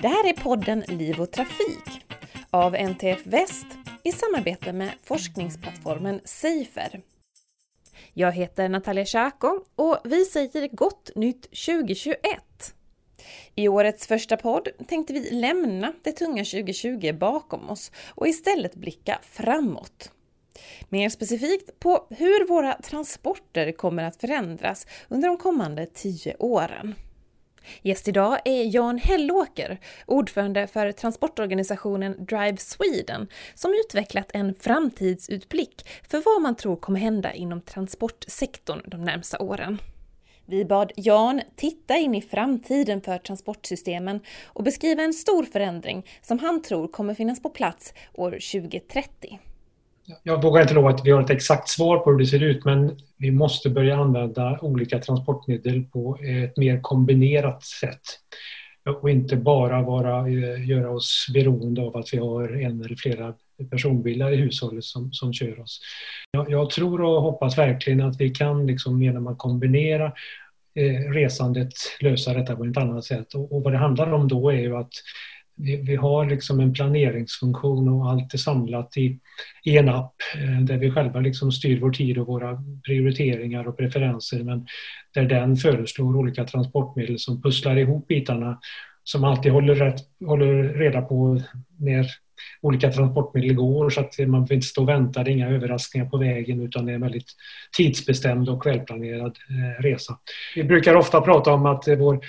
Det här är podden Liv och Trafik av NTF Väst i samarbete med forskningsplattformen Safer. Jag heter Natalia Tjako och vi säger gott nytt 2021! I årets första podd tänkte vi lämna det tunga 2020 bakom oss och istället blicka framåt. Mer specifikt på hur våra transporter kommer att förändras under de kommande tio åren. Gäst idag är Jan Hellåker, ordförande för transportorganisationen Drive Sweden, som utvecklat en framtidsutblick för vad man tror kommer hända inom transportsektorn de närmsta åren. Vi bad Jan titta in i framtiden för transportsystemen och beskriva en stor förändring som han tror kommer finnas på plats år 2030 jag vågar inte lova att vi har ett exakt svar på hur det ser ut men vi måste börja använda olika transportmedel på ett mer kombinerat sätt. Och inte bara vara, eh, göra oss beroende av att vi har en eller flera personbilar i hushållet som, som kör oss. Jag, jag tror och hoppas verkligen att vi kan liksom genom att kombinera eh, resandet lösa detta på ett annat sätt. Och, och vad det handlar om då är ju att vi har liksom en planeringsfunktion och allt är samlat i, i en app eh, där vi själva liksom styr vår tid och våra prioriteringar och preferenser men där den föreslår olika transportmedel som pusslar ihop bitarna som alltid håller, rätt, håller reda på när olika transportmedel går så att man behöver inte stå och vänta, det är inga överraskningar på vägen utan det är en väldigt tidsbestämd och välplanerad eh, resa. Vi brukar ofta prata om att vår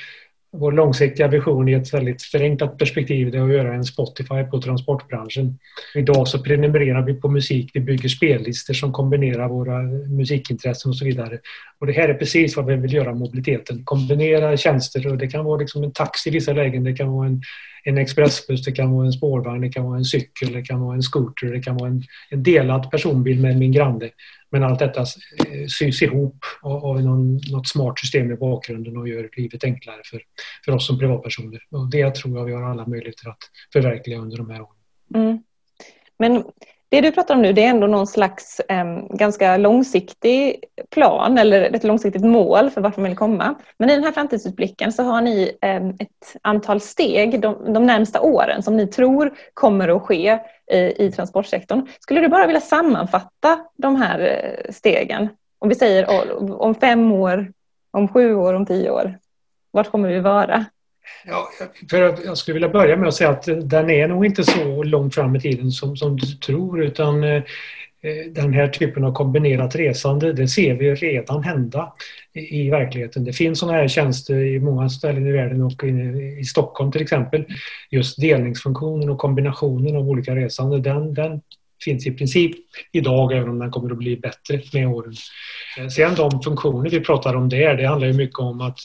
vår långsiktiga vision i ett väldigt förenklat perspektiv det är att göra en Spotify på transportbranschen. Idag så prenumererar vi på musik, vi bygger spellistor som kombinerar våra musikintressen och så vidare. Och det här är precis vad vi vill göra med mobiliteten. Kombinera tjänster och det kan vara liksom en taxi i vissa lägen, det kan vara en, en expressbuss, det kan vara en spårvagn, det kan vara en cykel, det kan vara en scooter, det kan vara en, en delad personbil med min granne. Men allt detta eh, sys ihop av någon, något smart system i bakgrunden och gör livet enklare för, för oss som privatpersoner. Och det tror jag vi har alla möjligheter att förverkliga under de här åren. Mm. Men det du pratar om nu det är ändå någon slags eh, ganska långsiktig plan eller ett långsiktigt mål för vart man vill komma. Men i den här framtidsutblicken så har ni eh, ett antal steg de, de närmsta åren som ni tror kommer att ske i, i transportsektorn. Skulle du bara vilja sammanfatta de här eh, stegen? Om vi säger om fem år, om sju år, om tio år. Vart kommer vi vara? Ja, för jag skulle vilja börja med att säga att den är nog inte så långt fram i tiden som, som du tror utan eh, den här typen av kombinerat resande, det ser vi redan hända i, i verkligheten. Det finns sådana här tjänster i många ställen i världen och i, i Stockholm till exempel. Just delningsfunktionen och kombinationen av olika resande, den, den finns i princip idag även om den kommer att bli bättre med åren. Eh, sen de funktioner vi pratar om där, det handlar ju mycket om att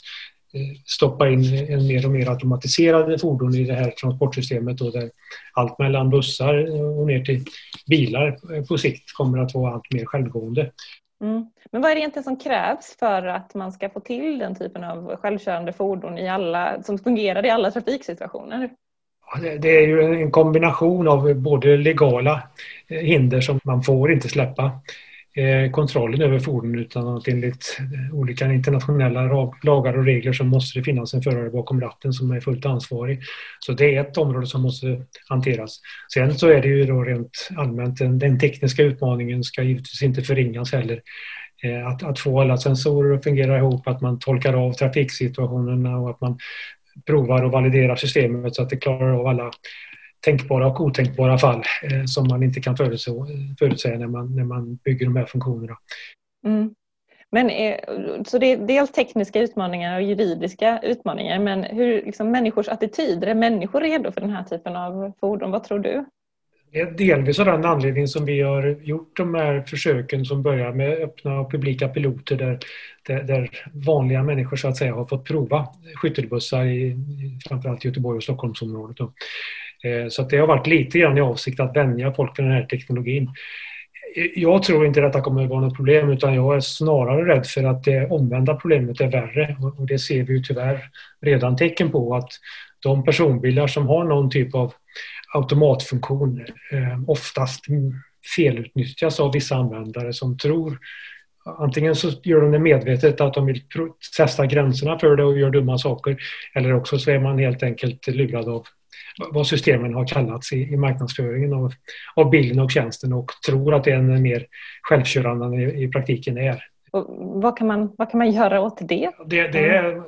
stoppa in en mer och mer automatiserade fordon i det här transportsystemet och där allt mellan bussar och ner till bilar på sikt kommer att vara allt mer självgående. Mm. Men vad är det egentligen som krävs för att man ska få till den typen av självkörande fordon i alla, som fungerar i alla trafiksituationer? Det är ju en kombination av både legala hinder som man får inte släppa Eh, kontrollen över fordon utan att enligt eh, olika internationella lagar och regler så måste det finnas en förare bakom ratten som är fullt ansvarig. Så det är ett område som måste hanteras. Sen så är det ju då rent allmänt den, den tekniska utmaningen ska givetvis inte förringas heller. Eh, att, att få alla sensorer att fungera ihop, att man tolkar av trafiksituationerna och att man provar och validerar systemet så att det klarar av alla tänkbara och otänkbara fall eh, som man inte kan förutse, förutsäga när man, när man bygger de här funktionerna. Mm. Men, eh, så det är dels tekniska utmaningar och juridiska utmaningar men hur liksom, människors attityder, är människor redo för den här typen av fordon? Vad tror du? Det är delvis av den anledningen som vi har gjort de här försöken som börjar med öppna och publika piloter där, där, där vanliga människor så att säga har fått prova skyttelbussar i framförallt Göteborg och Stockholmsområdet. Eh, Eh, så det har varit lite grann i avsikt att vänja folk vid den här teknologin. Eh, jag tror inte detta kommer att vara något problem utan jag är snarare rädd för att det omvända problemet är värre och det ser vi ju tyvärr redan tecken på att de personbilar som har någon typ av automatfunktion eh, oftast felutnyttjas av vissa användare som tror Antingen så gör de det medvetet att de vill testa gränserna för det och gör dumma saker. Eller också så är man helt enkelt lurad av vad systemen har kallats i, i marknadsföringen av, av bilen och tjänsten och tror att det är en mer självkörande än i, i praktiken är. Och vad, kan man, vad kan man göra åt det? Det, det, är,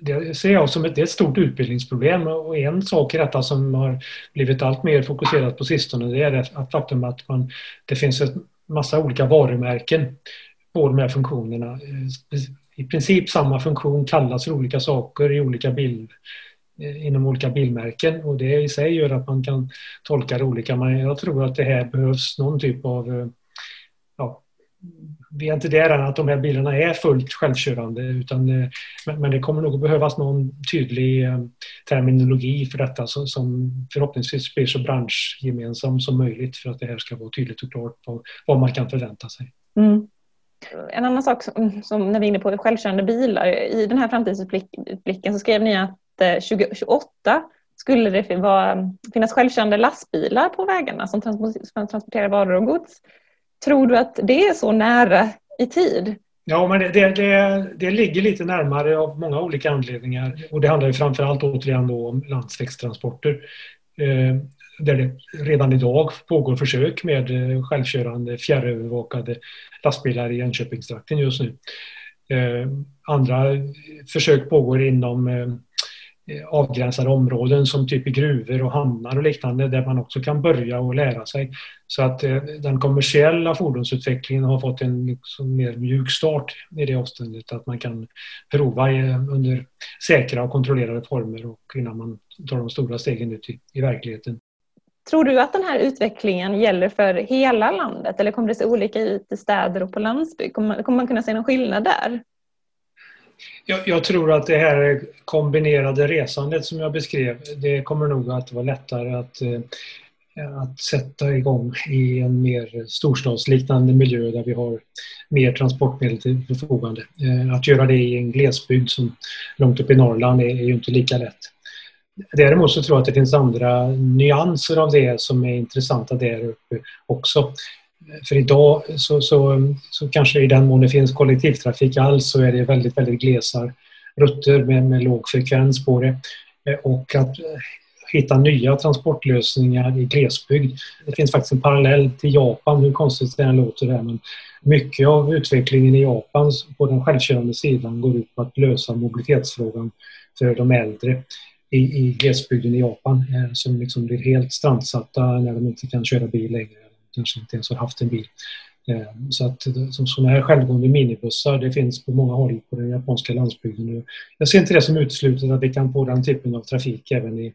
det ser jag som ett, ett stort utbildningsproblem och en sak i detta som har blivit allt mer fokuserat på sistone det är att faktum att man, det finns en massa olika varumärken på de här funktionerna. I princip samma funktion kallas för olika saker i olika bil, Eh, inom olika bilmärken och det i sig gör att man kan tolka det olika. Men jag tror att det här behövs någon typ av eh, ja, vi är inte där än att de här bilarna är fullt självkörande utan, eh, men det kommer nog att behövas någon tydlig terminologi för detta som förhoppningsvis blir så branschgemensam som möjligt för att det här ska vara tydligt och klart vad man kan förvänta sig. Mm. En annan sak som, som, när vi är inne på självkörande bilar, i den här framtidsutblicken så skrev ni att 2028 eh, skulle det vara, mm, finnas självkörande lastbilar på vägarna som transporterar varor och gods. Tror du att det är så nära i tid? Ja, men det, det, det, ligger lite närmare av många olika anledningar. Och det handlar ju framförallt återigen då om landsvägstransporter. Eh, där det redan idag pågår försök med eh, självkörande fjärrövervakade lastbilar i Jönköpingstrakten just nu. Eh, andra försök pågår inom Eh, Eh, avgränsade områden som typ i gruvor och hamnar och liknande där man också kan börja och lära sig. Så att eh, den kommersiella fordonsutvecklingen har fått en liksom mer mjuk start i det avståndet att man kan prova eh, under säkra och kontrollerade former och innan man tar de stora stegen ut i, i verkligheten. Tror du att den här utvecklingen gäller för hela landet eller kommer det se olika ut i städer och på landsbygd? Kommer man, kommer man kunna se någon skillnad där? Jag, jag, tror att det här kombinerade resandet som jag beskrev, det kommer nog att vara lättare att, eh, att sätta igång i en mer storstadsliknande miljö där vi har mer transportmedel till förfogande. Eh, att göra det i en glesbygd som långt upp i Norrland är, är ju inte lika lätt. Däremot så tror jag att det finns andra nyanser av det som är intressanta där uppe också. För idag så, så, så kanske i den mån det finns kollektivtrafik alls så är det väldigt, väldigt glesa rutter med, med låg frekvens på det. Eh, och att eh, hitta nya transportlösningar i glesbygd. Det finns faktiskt en parallell till Japan, hur konstigt det än låter det men mycket av utvecklingen i Japan på den självkörande sidan går ut på att lösa mobilitetsfrågan för de äldre i, i glesbygden i Japan eh, som liksom blir helt strandsatta när de inte kan köra bil längre kanske inte ens har haft en bil. Eh, så att eh, sådana här självgående minibussar, det finns på många håll på den japanska landsbygden. Jag ser inte det som uteslutet att vi kan få den typen av trafik även i,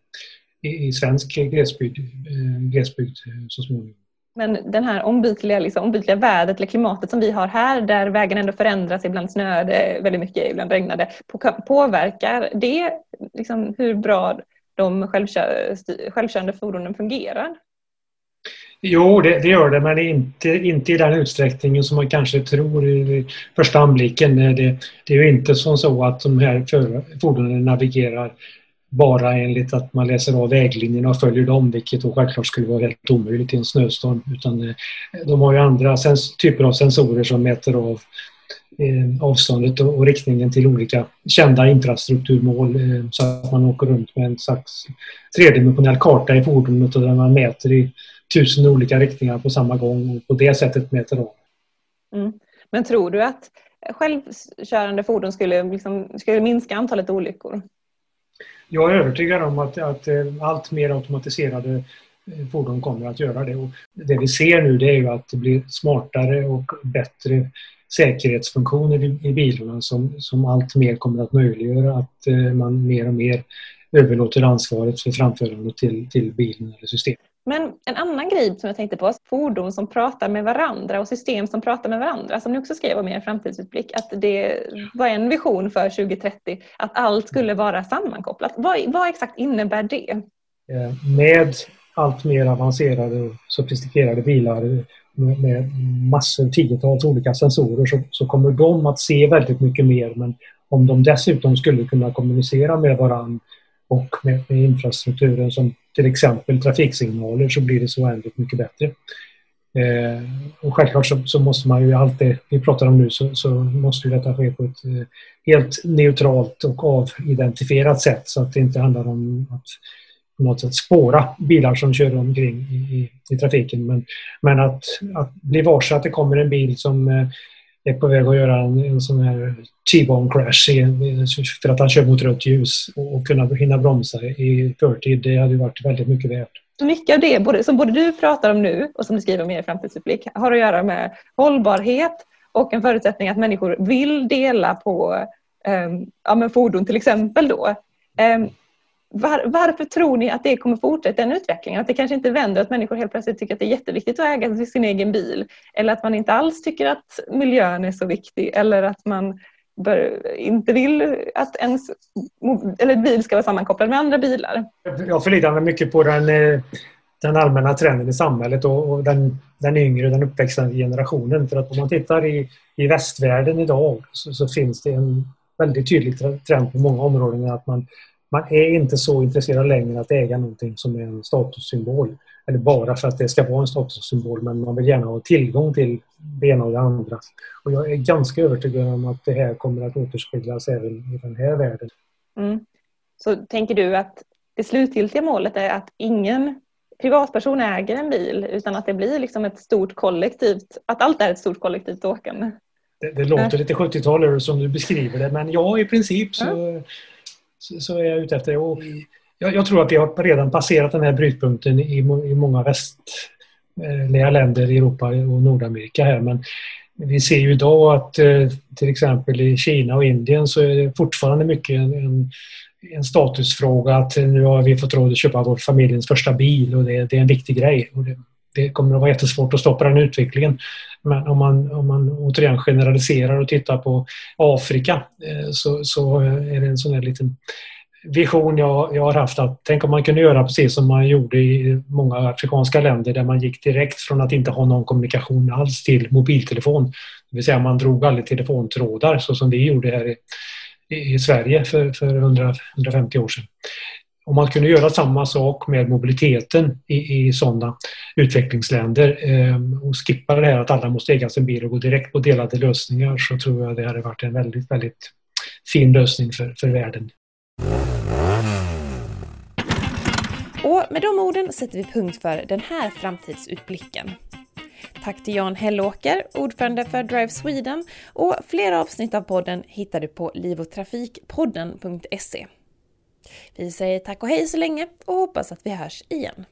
i, i svensk glesbygd, eh, glesbygd så småningom. Men den här ombytliga, liksom, ombytliga vädret eller klimatet som vi har här där vägen ändå förändras, ibland snöar det väldigt mycket, ibland regnar det. Påverkar det liksom, hur bra de självkörande fordonen fungerar? Jo, det, det, gör det, men inte, inte i den utsträckningen som man kanske tror i första anblicken. Det, det är ju inte som så att de här fordonen navigerar bara enligt att man läser av väglinjerna och följer dem, vilket då självklart skulle vara helt omöjligt i en snöstorm. Utan eh, de har ju andra typer av sensorer som mäter av eh, avståndet och riktningen till olika kända infrastrukturmål eh, så att man åker runt med en slags tredimensionell karta i fordonet och där man mäter i tusen olika riktningar på samma gång och på det sättet mäter av. Mm. Men tror du att självkörande fordon skulle, liksom, skulle minska antalet olyckor? Jag är övertygad om att, att eh, allt mer automatiserade eh, fordon kommer att göra det. Och det vi ser nu det är ju att det blir smartare och bättre säkerhetsfunktioner i, i bilarna som, som allt mer kommer att möjliggöra att eh, man mer och mer överlåter ansvaret för framförandet till, till bilen eller systemet. Men en annan grej som jag tänkte på, fordon som pratar med varandra och system som pratar med varandra, som ni också skrev om i er framtidsutblick, att det var en vision för 2030, att allt skulle vara sammankopplat. Vad, vad exakt innebär det? Eh, med allt mer avancerade och sofistikerade bilar med, med massor, tiotals olika sensorer så, så kommer de att se väldigt mycket mer men om de dessutom skulle kunna kommunicera med varandra och med, med infrastrukturen som till exempel trafiksignaler så blir det så oändligt mycket bättre. Eh, och självklart så, så, måste man ju allt det vi pratar om nu så, så måste ju detta ske på ett eh, helt neutralt och avidentifierat sätt så att det inte handlar om att på något sätt spåra bilar som kör omkring i, i, i trafiken. Men, men att, att bli varse att det kommer en bil som eh, är på väg att göra en, en sån här T-bone crash för att han kör mot rött ljus och, och kunna hinna bromsa i förtid, det hade varit väldigt mycket värt. Så mycket av det både, som både du pratar om nu och som du skriver om i framtidsutblick har att göra med hållbarhet och en förutsättning att människor vill dela på um, ja, men fordon till exempel. Då. Um, var, varför tror ni att det kommer fortsätta den utvecklingen? Att det kanske inte vänder att människor helt plötsligt tycker att det är jätteviktigt att äga sin egen bil eller att man inte alls tycker att miljön är så viktig eller att man bör, inte vill att ens eller bil ska vara sammankopplad med andra bilar. Jag förlitar mig mycket på den, eh, den allmänna trenden i samhället och, och den, den yngre, den uppväxande generationen. För att om man tittar i, i västvärlden idag så, så finns det en väldigt tydlig trend på många områden att man, man är inte så intresserad längre att äga någonting som är en statussymbol. Eller bara för att det ska vara en statussymbol men man vill gärna ha tillgång till det ena och det andra. Och jag är ganska övertygad om att det här kommer att återspeglas även i den här världen. Mm. Så tänker du att det slutgiltiga målet är att ingen privatperson äger en bil utan att det blir liksom ett stort kollektivt, att allt är ett stort kollektivt åkande? Det, det låter lite 70-tal som du beskriver det men ja i princip så, mm så, så, är jag ute efter det. Och jag, jag, tror att vi har redan passerat den här brytpunkten i, i många västliga länder i Europa och Nordamerika här men vi ser ju idag att eh, till exempel i Kina och Indien så är det fortfarande mycket en, en, en statusfråga att nu har vi fått råd att köpa vår familjens första bil och det, det är en viktig grej. Och det, det, kommer att vara jättesvårt att stoppa den utvecklingen. Men om man, om man återigen generaliserar och tittar på Afrika eh, så, så är det en sån här liten vision jag, jag har haft att tänk om man kunde göra precis som man gjorde i många afrikanska länder där man gick direkt från att inte ha någon kommunikation alls till mobiltelefon. Det vill säga man drog aldrig telefontrådar så som vi gjorde här i, i Sverige för, för 100, 150 år sedan. Om man kunde göra samma sak med mobiliteten i, i sådana utvecklingsländer eh, och skippa det här att alla måste äga sin bil och gå direkt på delade lösningar så tror jag det hade varit en väldigt, väldigt fin lösning för, för världen. Och med de orden sätter vi punkt för den här framtidsutblicken. Tack till Jan Hellåker, ordförande för Drive Sweden och fler avsnitt av podden hittar du på livotrafikpodden.se. Vi säger tack och hej så länge och hoppas att vi hörs igen.